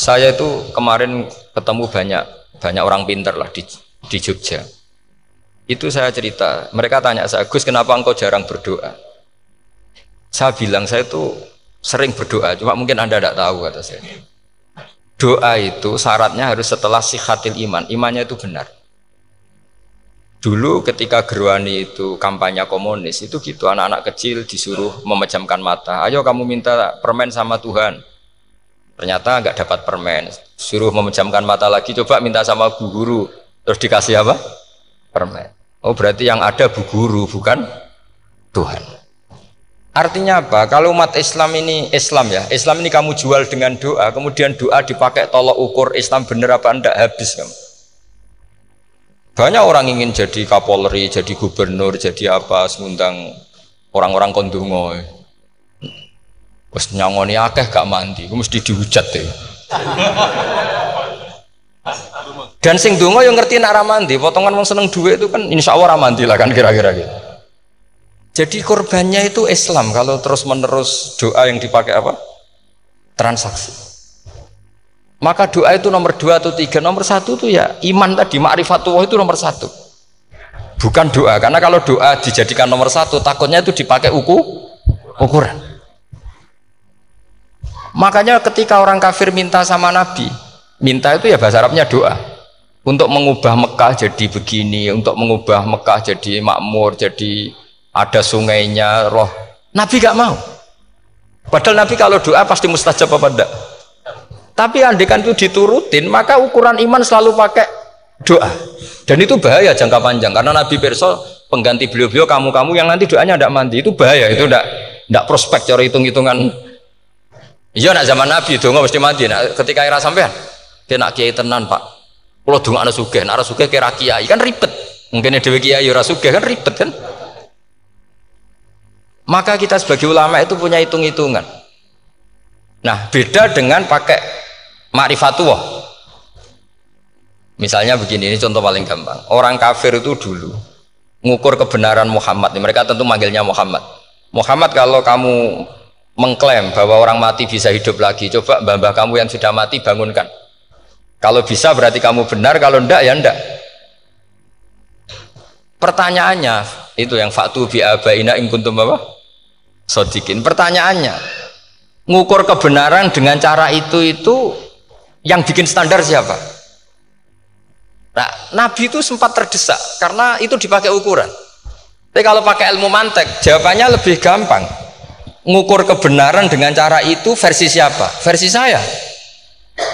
saya itu kemarin ketemu banyak banyak orang pinter lah di, di Jogja. Itu saya cerita, mereka tanya saya, Gus kenapa engkau jarang berdoa? Saya bilang saya itu sering berdoa, cuma mungkin anda tidak tahu kata saya. Doa itu syaratnya harus setelah sihatil iman, imannya itu benar. Dulu ketika Gerwani itu kampanye komunis itu gitu anak-anak kecil disuruh memejamkan mata. Ayo kamu minta permen sama Tuhan. Ternyata nggak dapat permen. Suruh memejamkan mata lagi. Coba minta sama bu guru. Terus dikasih apa? Permen. Oh berarti yang ada bu guru bukan Tuhan. Artinya apa? Kalau umat Islam ini Islam ya, Islam ini kamu jual dengan doa, kemudian doa dipakai tolok ukur Islam bener apa enggak habis kamu. Banyak orang ingin jadi Kapolri, jadi gubernur, jadi apa, semundang orang-orang kondungo. Wes nyangoni akeh gak mandi, gue mesti dihujat deh. Dan sing dongo yang ngerti nak mandi, potongan wong seneng duit itu kan insya Allah ramandi lah kan kira-kira gitu. Jadi korbannya itu Islam kalau terus menerus doa yang dipakai apa? Transaksi. Maka doa itu nomor dua atau tiga, nomor satu itu ya iman tadi, ma'rifatullah itu nomor satu. Bukan doa, karena kalau doa dijadikan nomor satu, takutnya itu dipakai uku, ukuran. Makanya ketika orang kafir minta sama Nabi, minta itu ya bahasa Arabnya doa. Untuk mengubah Mekah jadi begini, untuk mengubah Mekah jadi makmur, jadi ada sungainya, roh. Nabi gak mau. Padahal Nabi kalau doa pasti mustajab apa enggak? Tapi andekan itu diturutin, maka ukuran iman selalu pakai doa. Dan itu bahaya jangka panjang karena Nabi Perso pengganti beliau-beliau kamu-kamu yang nanti doanya tidak mandi itu bahaya itu tidak tidak prospek cara hitung-hitungan. Iya nak zaman Nabi nggak mesti mandi. Nah, ketika era sampean, kena kiai tenan pak. Kalau dong anak suge, anak suge kira kiai kan ribet. Mungkin dewi kiai ora suge kan ribet kan. Maka kita sebagai ulama itu punya hitung-hitungan. Nah beda dengan pakai Ma'rifatullah. Misalnya begini, ini contoh paling gampang. Orang kafir itu dulu ngukur kebenaran Muhammad. Mereka tentu manggilnya Muhammad. Muhammad kalau kamu mengklaim bahwa orang mati bisa hidup lagi, coba mbah-mbah kamu yang sudah mati bangunkan. Kalau bisa berarti kamu benar, kalau ndak ya ndak. Pertanyaannya itu yang faktu bi abaina in kuntum apa? Sodikin. Pertanyaannya, ngukur kebenaran dengan cara itu itu yang bikin standar siapa? Nah, Nabi itu sempat terdesak karena itu dipakai ukuran. Tapi kalau pakai ilmu mantek, jawabannya lebih gampang. Ngukur kebenaran dengan cara itu versi siapa? Versi saya.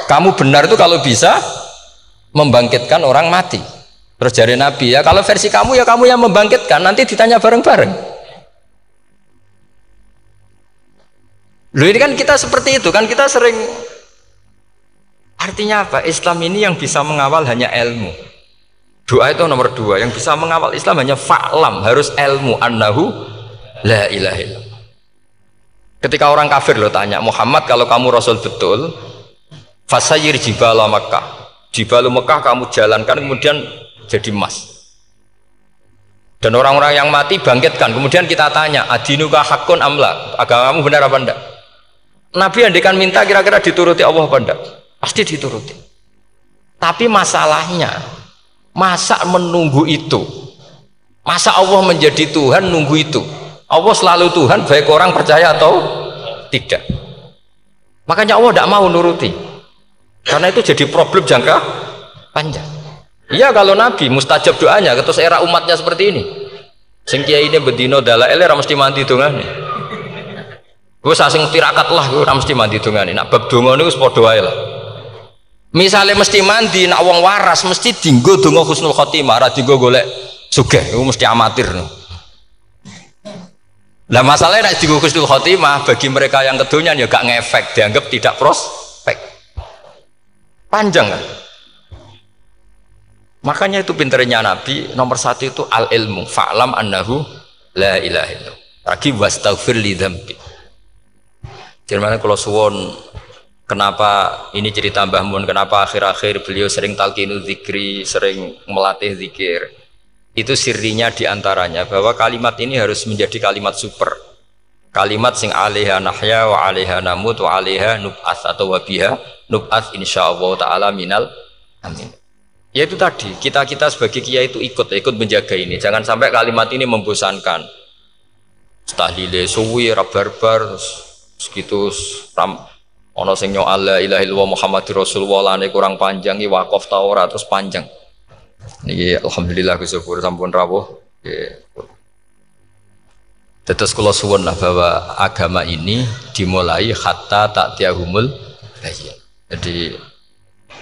Kamu benar itu kalau bisa membangkitkan orang mati. Terus jari Nabi ya, kalau versi kamu ya kamu yang membangkitkan, nanti ditanya bareng-bareng. Loh ini kan kita seperti itu kan kita sering Artinya apa? Islam ini yang bisa mengawal hanya ilmu. Doa itu nomor dua. Yang bisa mengawal Islam hanya fa'lam. Harus ilmu. Annahu la ilaha. Ketika orang kafir lo tanya, Muhammad kalau kamu Rasul betul, fasayir jibala Mekah. Jibalu Mekah kamu jalankan kemudian jadi emas. Dan orang-orang yang mati bangkitkan. Kemudian kita tanya, adinuka hakun amla. Agamamu benar apa enggak? Nabi andikan minta kira-kira dituruti Allah apa enggak? pasti dituruti tapi masalahnya masa menunggu itu masa Allah menjadi Tuhan nunggu itu Allah selalu Tuhan baik orang percaya atau tidak. Makanya Allah tidak mau nuruti. Karena itu jadi problem jangka panjang. Iya kalau Nabi mustajab doanya terus era umatnya seperti ini. Sing kiai ini bedino dala ele mesti mati dongane. Gue sasing tirakat lah gue mesti mati dongane. Nak bab dongo ini sepodo lah. Misalnya mesti mandi nak wong waras mesti dinggo donga husnul khotimah ora golek itu mesti amatir lah masalahnya nak dinggo husnul khotimah bagi mereka yang kedunya ya gak ngefek dianggap tidak prospek. Panjang kan? Makanya itu pinternya Nabi nomor satu itu al ilmu fa'lam annahu la ilaha illallah. Lagi wastaghfir li dzambi. Jadi kalau suwon Kenapa ini cerita Mbah Mun, kenapa akhir-akhir beliau sering talqinu zikri, sering melatih zikir. Itu sirinya di antaranya bahwa kalimat ini harus menjadi kalimat super. kalimat sing alaiha nahya wa alaiha namut wa alaiha nub'ats atau wa biha nub'ats insyaallah taala minal amin. Ya itu tadi kita kita sebagai kiai itu ikut ikut menjaga ini. Jangan sampai kalimat ini membosankan. Tahlile suwi rabarbar segitu ram ono sing nyoal la illallah Muhammadur Rasulullah lane kurang panjang iki wakaf terus panjang niki alhamdulillah Gus sampun rawuh Tetes kula suwun lah bahwa agama ini dimulai hatta tak tiahumul bayin. Jadi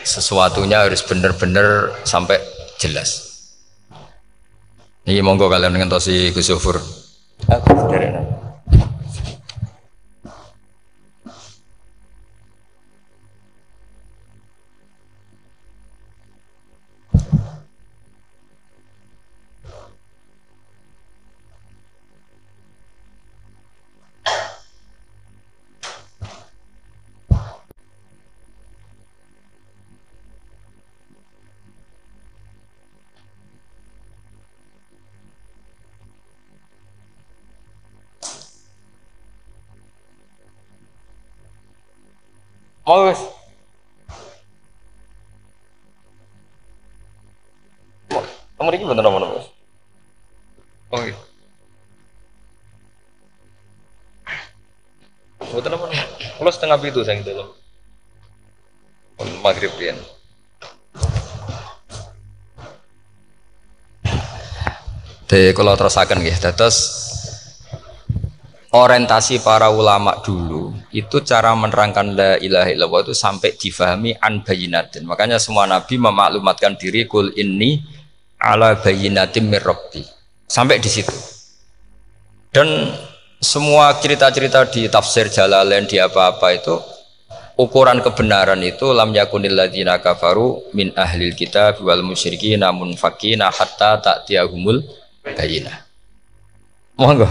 sesuatunya harus benar-benar sampai jelas. Ini monggo kalian dengan tosi Gus Zufur. Aku dari Mau wis. Kamu ini bener nomor bos. Oh iya. Betul apa? Kalau setengah itu saya gitu loh. Maghrib ya. Jadi kalau terusakan gitu, terus orientasi para ulama dulu itu cara menerangkan la ilaha illallah itu sampai difahami an bayinatin. Makanya semua nabi memaklumatkan diri kul ini ala bayinatin mirrabbi sampai di situ. Dan semua cerita-cerita di tafsir Jalalain di apa-apa itu ukuran kebenaran itu lam yakunil ladina kafaru min ahlil kitab wal musyriki namun fakina hatta ta'tiyahumul bayinah. Monggo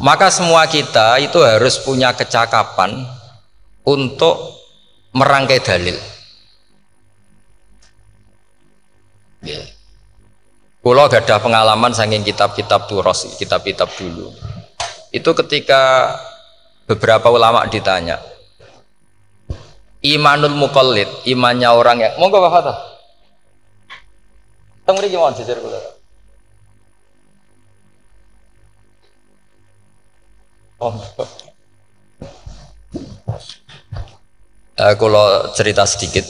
maka semua kita itu harus punya kecakapan untuk merangkai dalil. Yeah. Kalau gak ada pengalaman saking kitab-kitab turos, kitab-kitab dulu. Itu ketika beberapa ulama ditanya, imanul mukallid, imannya orang yang monggo Pak Fatah. Teng mriki mawon jejer Oh. Uh, kalau cerita sedikit,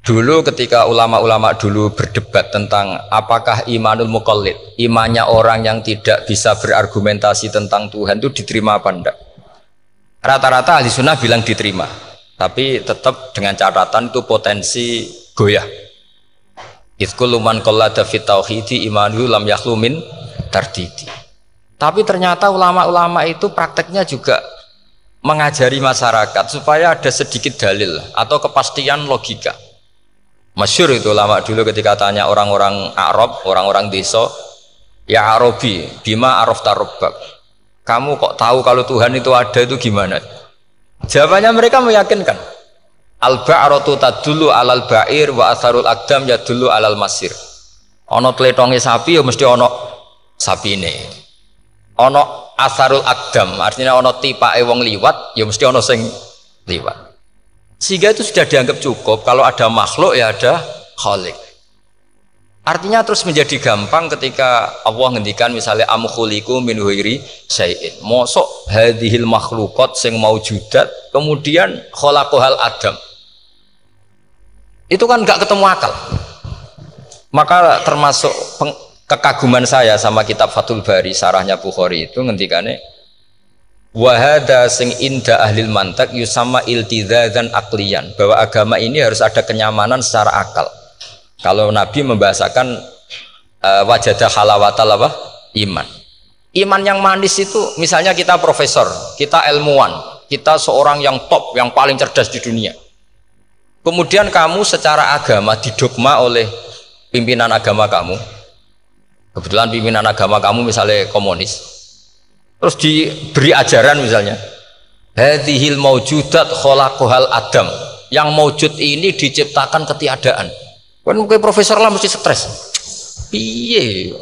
dulu ketika ulama-ulama dulu berdebat tentang apakah imanul mukallid, imannya orang yang tidak bisa berargumentasi tentang Tuhan itu diterima apa enggak? Rata-rata ahli sunnah bilang diterima, tapi tetap dengan catatan itu potensi goyah. Itkuluman qallada fit tauhidi imanu lam yakhlumin tardidi. Tapi ternyata ulama-ulama itu prakteknya juga mengajari masyarakat supaya ada sedikit dalil atau kepastian logika. Masyur itu ulama dulu ketika tanya orang-orang Arab, orang-orang desa, ya Arabi, bima araf tarobbak. Kamu kok tahu kalau Tuhan itu ada itu gimana? Jawabannya mereka meyakinkan. Al ba'ratu tadullu alal ba'ir wa akdam ya dulu alal masir. Ono tletonge sapi ya mesti ono sapine ono asarul akdam artinya ono tipa wong liwat ya mesti ono sing liwat. Sehingga itu sudah dianggap cukup kalau ada makhluk ya ada khalik. Artinya terus menjadi gampang ketika Allah ngendikan misalnya amkhuliku min huiri syai'in. Mosok hadhil makhlukot sing mau judat kemudian kholakohal adam. Itu kan gak ketemu akal. Maka termasuk peng, kekaguman saya sama kitab Fathul Bari sarahnya Bukhari itu ngendikane wahada sing inda ahlil mantak yusama dan aklian bahwa agama ini harus ada kenyamanan secara akal. Kalau Nabi membahasakan uh, wajadah halawatal apa? iman. Iman yang manis itu misalnya kita profesor kita ilmuwan kita seorang yang top yang paling cerdas di dunia. Kemudian kamu secara agama didogma oleh pimpinan agama kamu kebetulan pimpinan agama kamu misalnya komunis. Terus diberi ajaran misalnya hadhil maujudat kholaqohal adam. Yang maujud ini diciptakan ketiadaan. Kan mungkin profesor lah mesti stres. Piye?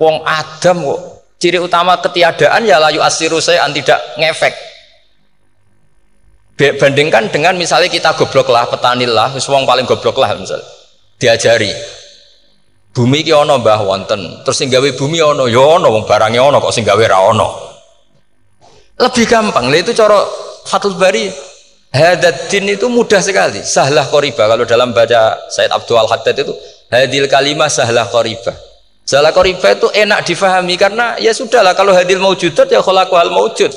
Wong adam kok ciri utama ketiadaan ya layu asiru saya tidak ngefek. Bandingkan dengan misalnya kita goblok lah petani lah wong paling goblok lah misalnya. Diajari bumi ki ono mbah wonten. Terus sing gawe bumi ono ya ono wong barangnya ono kok sing gawe ra ono lebih gampang. Lah itu cara Fatul Bari Hadatin itu mudah sekali. Sahlah koriba kalau dalam baca Said Abdul Haddad itu hadil kalimah sahlah koriba sahlah koriba itu enak difahami karena ya sudahlah kalau hadil maujudat ya kholaku al maujud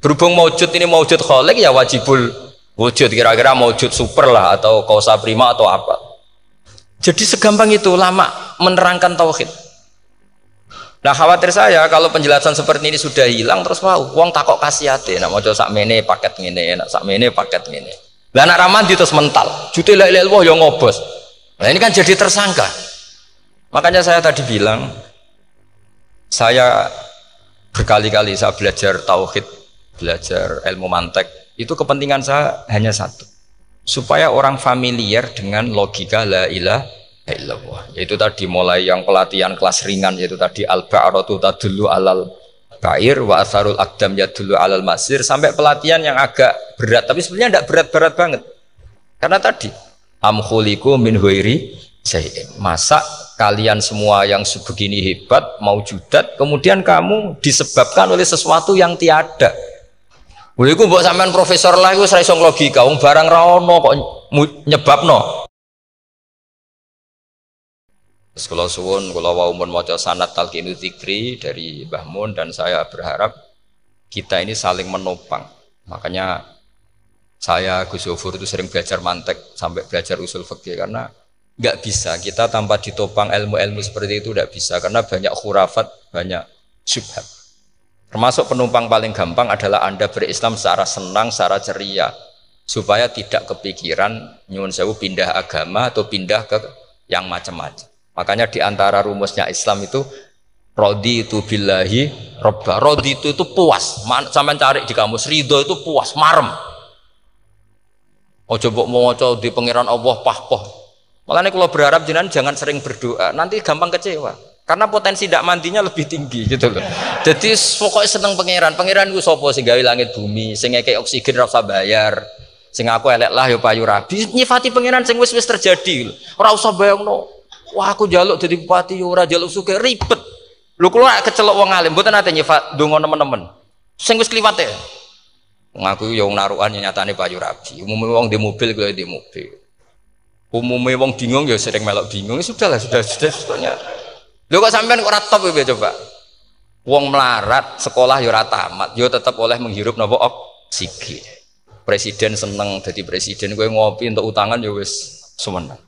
berhubung maujud ini maujud kholik ya wajibul wujud. Kira-kira maujud super lah atau kausa prima atau apa jadi segampang itu lama menerangkan tauhid Nah khawatir saya kalau penjelasan seperti ini sudah hilang terus wow, uang takok kasihate, nak mau sak mene paket ngene, nak sak mene paket ngene. Lah anak ramadi terus mental, jute la ilaha yang ngobos. Nah ini kan jadi tersangka. Makanya saya tadi bilang, saya berkali-kali saya belajar tauhid, belajar ilmu mantek, itu kepentingan saya hanya satu, supaya orang familiar dengan logika la ilaha illallah. Yaitu tadi mulai yang pelatihan kelas ringan yaitu tadi al ba'ratu tadullu alal bair wa asarul akdam ya dulu alal masir. Sampai pelatihan yang agak berat tapi sebenarnya tidak berat-berat banget. Karena tadi am khuliku min huiri masa kalian semua yang sebegini hebat mau judat kemudian kamu disebabkan oleh sesuatu yang tiada Boleh gue buat sampean profesor lah, gue serai logika, wong barang rawono kok nyebabno. Terus kalau suwun, kalau wau mun maca sanad talqinu dari Mbah Mun dan saya berharap kita ini saling menopang. Makanya saya Gus Yofur itu sering belajar mantek sampai belajar usul fikih karena nggak bisa kita tanpa ditopang ilmu-ilmu seperti itu tidak bisa karena banyak khurafat, banyak syubhat. Termasuk penumpang paling gampang adalah Anda berislam secara senang, secara ceria supaya tidak kepikiran nyuwun sewu pindah agama atau pindah ke yang macam-macam. Makanya di antara rumusnya Islam itu rodi itu billahi robba. Rodi itu itu puas. Sampai cari di kamus ridho itu puas, marem. Oh coba mau di pangeran Allah pahpoh. Makanya kalau berharap jangan sering berdoa, nanti gampang kecewa. Karena potensi tidak mandinya lebih tinggi gitu loh. Jadi pokoknya seneng pangeran. Pangeran gue sopo sing gawe langit bumi, sing kayak oksigen rasa bayar. Sing aku elek lah yo payu rabi. Nyifati pangeran sing wis wis terjadi. Ora usah bayangno. Wah aku jaluk jadi bupati ora jaluk suke ribet. Lu keluar kecelok wong alim, mboten nate nyifat donga teman-teman. Sing wis ya. Ngaku yo narukan nyatane payu rabi. Umumnya wong di mobil gue di mobil. Umumnya wong bingung ya sering melok bingung. Ya sudah lah, sudah sudah sebetulnya. Lu kok sampean kok ora top ya coba. Wong melarat sekolah yo ora tamat, yo tetap oleh menghirup nopo oksigen. Presiden seneng jadi presiden gue ngopi untuk utangan yo wis semenang.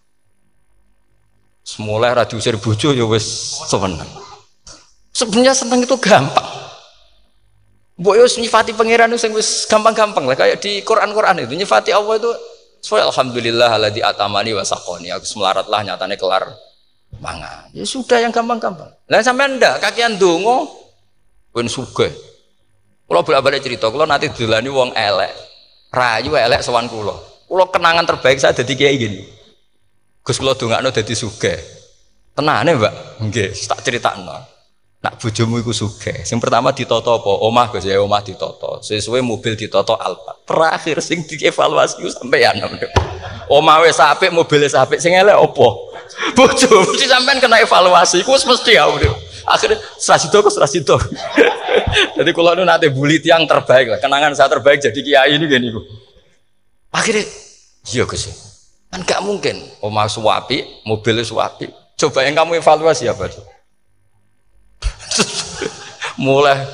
Semulai ra diusir bojo ya wis seneng. Sebenarnya seneng itu gampang. Mbok yo nyifati pangeran sing wis gampang-gampang lah kayak di Quran-Quran itu nyifati Allah itu Soalnya alhamdulillah di atamani wa saqoni. Aku semelarat lah nyatane kelar mangan. Ya sudah yang gampang-gampang. Lah sampean ndak kakian dongo pun sugih. Kula bolak-balik cerita, kula nanti dilani wong elek. Rayu elek sowan kula. Kula kenangan terbaik saya dadi kiai gini. Gus kula dongakno dadi sugih. Tenane, Mbak? Nggih, tak critakno. Nak bojomu iku sugih. Sing pertama ditoto apa? Omah Gus ya, omah ditoto. Sesuai mobil ditoto Alfa. Terakhir sing dievaluasi sampean. Omah wis apik, mobil wis apik. Sing elek apa? Bojo mesti sampean kena evaluasi. Ku mesti ya. Akhirnya serasido ku serasido. Jadi kalau nu nanti bully tiang terbaik lah, kenangan saya terbaik jadi kiai ini gini Akhirnya, iya Gus. Kan gak mungkin. Omah suwapi, mobil suwapi. Coba yang kamu evaluasi apa tuh? Mulai.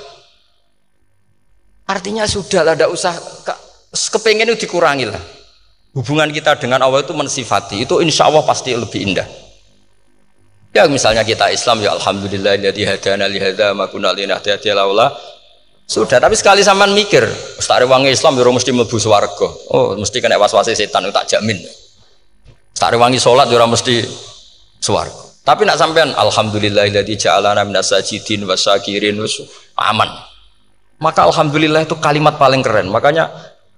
Artinya sudah lah, tidak usah. Kepengen itu dikurangi lah. Hubungan kita dengan Allah itu mensifati. Itu insya Allah pasti lebih indah. Ya misalnya kita Islam ya Alhamdulillah jadi hadana li hadza ma kunna linahtadiya laula sudah tapi sekali sampean mikir Ustaz wangi Islam ya mesti mlebu swarga oh mesti kena was-wasi setan tak jamin Tak rewangi sholat ya mesti suar. Tapi nak sampean alhamdulillah alladzi ja'alana minas sajidin wasakirin aman. Maka alhamdulillah itu kalimat paling keren. Makanya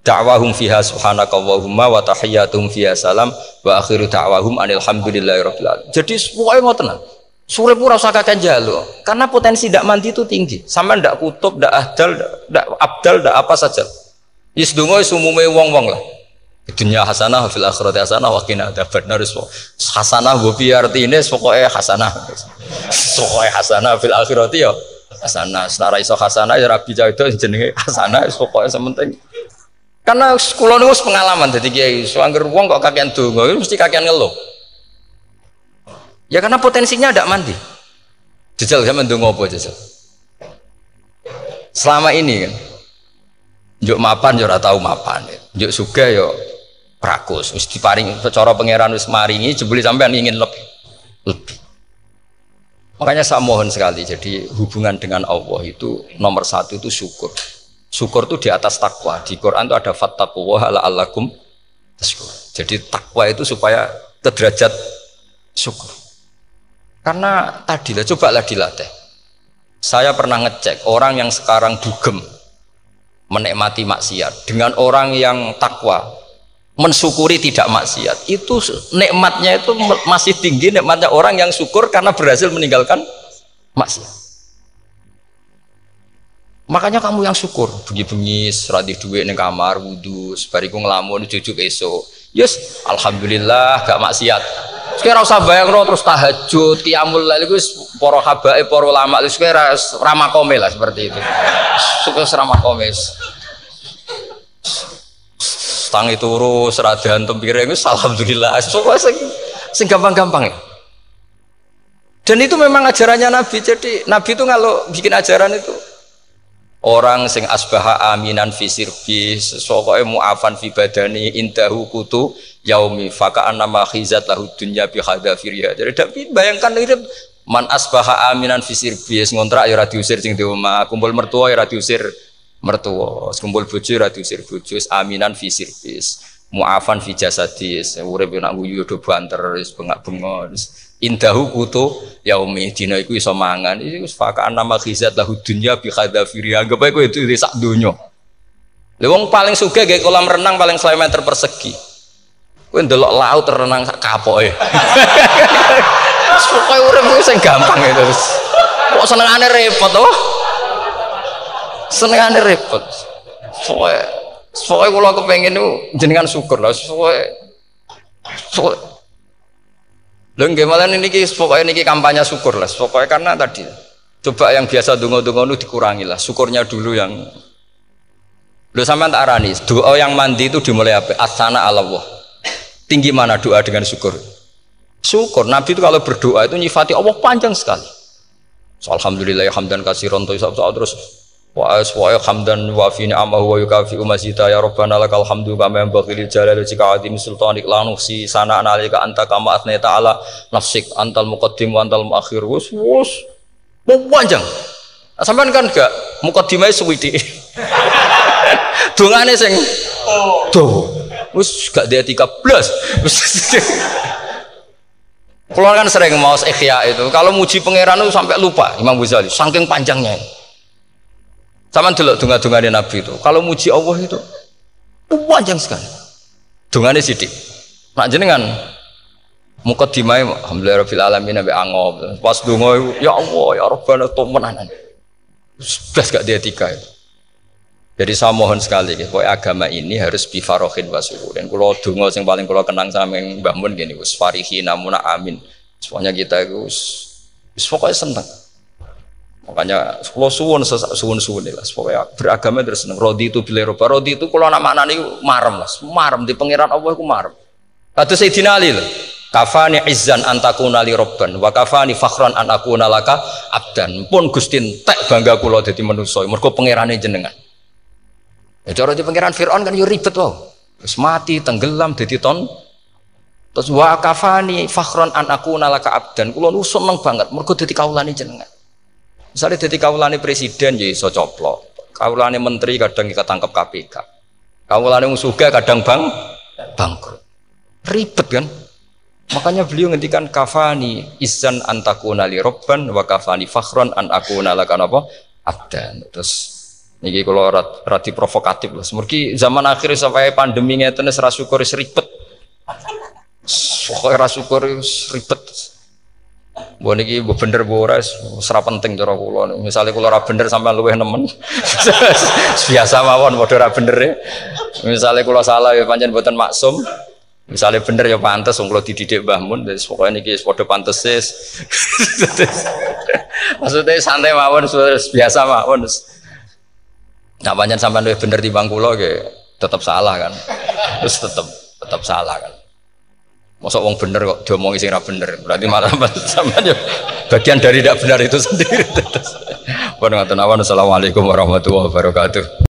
da'wahum fiha subhanakallahumma wa tahiyyatuhum fiha salam wa akhiru da'wahum anil hamdulillahi rabbil alamin. Jadi semuanya tenang. Surip ora usah kakek jalo, karena potensi tidak mandi itu tinggi. Sama ndak kutub, ndak ahdal, ndak abdal, ndak apa saja. Yes dongo umume wong-wong lah. Dunia hasanah fil akhirati hasanah wa qina adzabannar. Hasanah gue pi artine pokoke hasanah. Pokoke hasanah fil akhirati ya hasanah. Senara iso hasanah ya rabi itu jenenge hasanah pokoke sementing. Karena kula niku pengalaman dadi kiai, so angger wong kok kakean donga mesti kakean ngeluh. Ya karena potensinya tidak mandi. Jajal sama ndonga apa jajal? Selama ini kan mapan ora tau mapan. Juk suga yo prakus. Wis diparing cara pangeran wis maringi jebule sampean ingin lebih. Lebih. Makanya saya mohon sekali, jadi hubungan dengan Allah itu nomor satu itu syukur. Syukur itu di atas takwa. Di Quran itu ada fattaquwa la'allakum tashkur. Jadi takwa itu supaya ke derajat syukur. Karena tadilah, cobalah dilatih. Saya pernah ngecek orang yang sekarang dugem menikmati maksiat dengan orang yang takwa mensyukuri tidak maksiat itu nikmatnya itu masih tinggi nikmatnya orang yang syukur karena berhasil meninggalkan maksiat makanya kamu yang syukur bengi-bengi seradi duit ning kamar wudhu sebariku ngelamun cucu esok yes alhamdulillah gak maksiat Sekira usah bayang roh terus tahajud, kiamul lail itu poro habae, poro lama itu sekira ramah kome lah seperti itu. Suka ramah kome. Stang itu turu, seradahan tempiring alhamdulillah. Suka sing sing gampang-gampang ya. Dan itu memang ajarannya Nabi. Jadi Nabi itu kalau bikin ajaran itu orang sing asbaha aminan fi sirbi sokoe mu'afan fi badani indahu kutu yaumi faka nama khizat lahu dunya bi hadafiriha jadi tapi bayangkan itu man asbaha aminan fi sirbi ngontrak ya ora diusir sing di omah kumpul mertua ya ora diusir mertua kumpul bojo ya ora diusir bojo aminan fi sirbis mu'afan fi jasadis urip nak guyu do banter wis bengak-bengok indahu kutu yaumi dina iku iso mangan. Iku fakaan nama khizat lahu dunya bi khadafiri. Anggap ae kowe itu sak donya. Lha wong paling sugih gawe kolam renang paling 1 meter persegi. Kowe ndelok laut renang sak kapoke. Pokoke urip sing gampang itu kok senengane repot oh senengane repot. Pokoke pokoke kula kepengin niku jenengan syukur lah pokoke Lho nggih malah niki pokoknya niki kampanye syukur lah. Pokoknya karena tadi coba yang biasa dungo-dungo itu dikurangi lah. Syukurnya dulu yang Lho sampean tak arani, doa yang mandi itu dimulai apa? Asana Allah. Tinggi mana doa dengan syukur? Syukur. Nabi itu kalau berdoa itu nyifati Allah panjang sekali. So, Alhamdulillah hamdan kasiron terus wa aswa hamdan wa fi ni'amahu wa yukafi umasita ya rabbana lakal hamdu kama yanbaghi lil jalali wajhika adim sultanik. La nuhsi sana analika anta kama atna ta'ala. Nafsik antal muqaddim wa antal muakhir. Wus wus. Panjang. Nah, sampean kan gak muqaddimai suwiti dongane sing tuh wis gak dia tiga belas. Keluar kan sering mau ikhya itu. Kalau muji pangeran itu sampai lupa Imam Ghazali. Saking panjangnya sama dulu dunga-dungane Nabi itu. Kalau muji Allah itu panjang sekali. Dungane sidik. Nak jenengan mukadimah alhamdulillah rabbil alamin nabi angob. Pas donga ya Allah ya Rabbana menanan. Sudah gak dia tiga itu. Jadi saya mohon sekali, ya, agama ini harus bifarohin wasuhu. Dan kalau dungo yang paling kalau kenang sama yang bangun gini, us farihi namuna amin. Semuanya kita itu, pokoknya seneng. Makanya kalau suwun suwun suwun lah, supaya beragama terus seneng. Rodi itu bila roba, rodi itu kalau nama anak ini marem lah, marem di pangeran Allah itu marem. Kata Sayyidina Ali lah, kafani izzan antakuna li robban, wa kafani fakhran an akuna laka abdan. Pun gustin tek bangga kulo jadi manusia, mereka pangerannya jenengan. Ya cara di pangeran Fir'aun kan yo ribet wow. Terus mati, tenggelam, jadi ton. Terus wa kafani fakhran an akuna laka abdan. Kulo nu seneng banget, mereka jadi kaulani jenengan. Misalnya jadi kaulane presiden jadi so coplok, kaulane menteri kadang ketangkep KPK, kaulane musuga kadang bang bangkrut, ribet kan? Makanya beliau ngendikan kafani izan antakuna li robban wa kafani fakhron an akuna lakan apa abdan. Terus niki kalau rati provokatif lah. Semerki zaman akhir sampai pandemi ngeten ora syukur ribet. Pokoke ra syukur ribet. Mbok niki bener ora ora penting cara kula. Misale kula ora bener sampean luwih nemen. Biasa mawon padha ora bener e. Misale kula salah ya pancen mboten maksum. Misalnya bener ya pantas, kalau dididik Mbah Mun, jadi pokoknya niki padha pantes Maksudnya santai mawon, biasa mawon. Nah panjang sampai bener di bangku lo, tetap salah kan, terus tetap tetap salah kan. Masa wong bener kok diomongi sing bener, berarti malah sampean bagian dari tidak benar itu sendiri. Pun ngaten awan, assalamualaikum warahmatullahi wabarakatuh.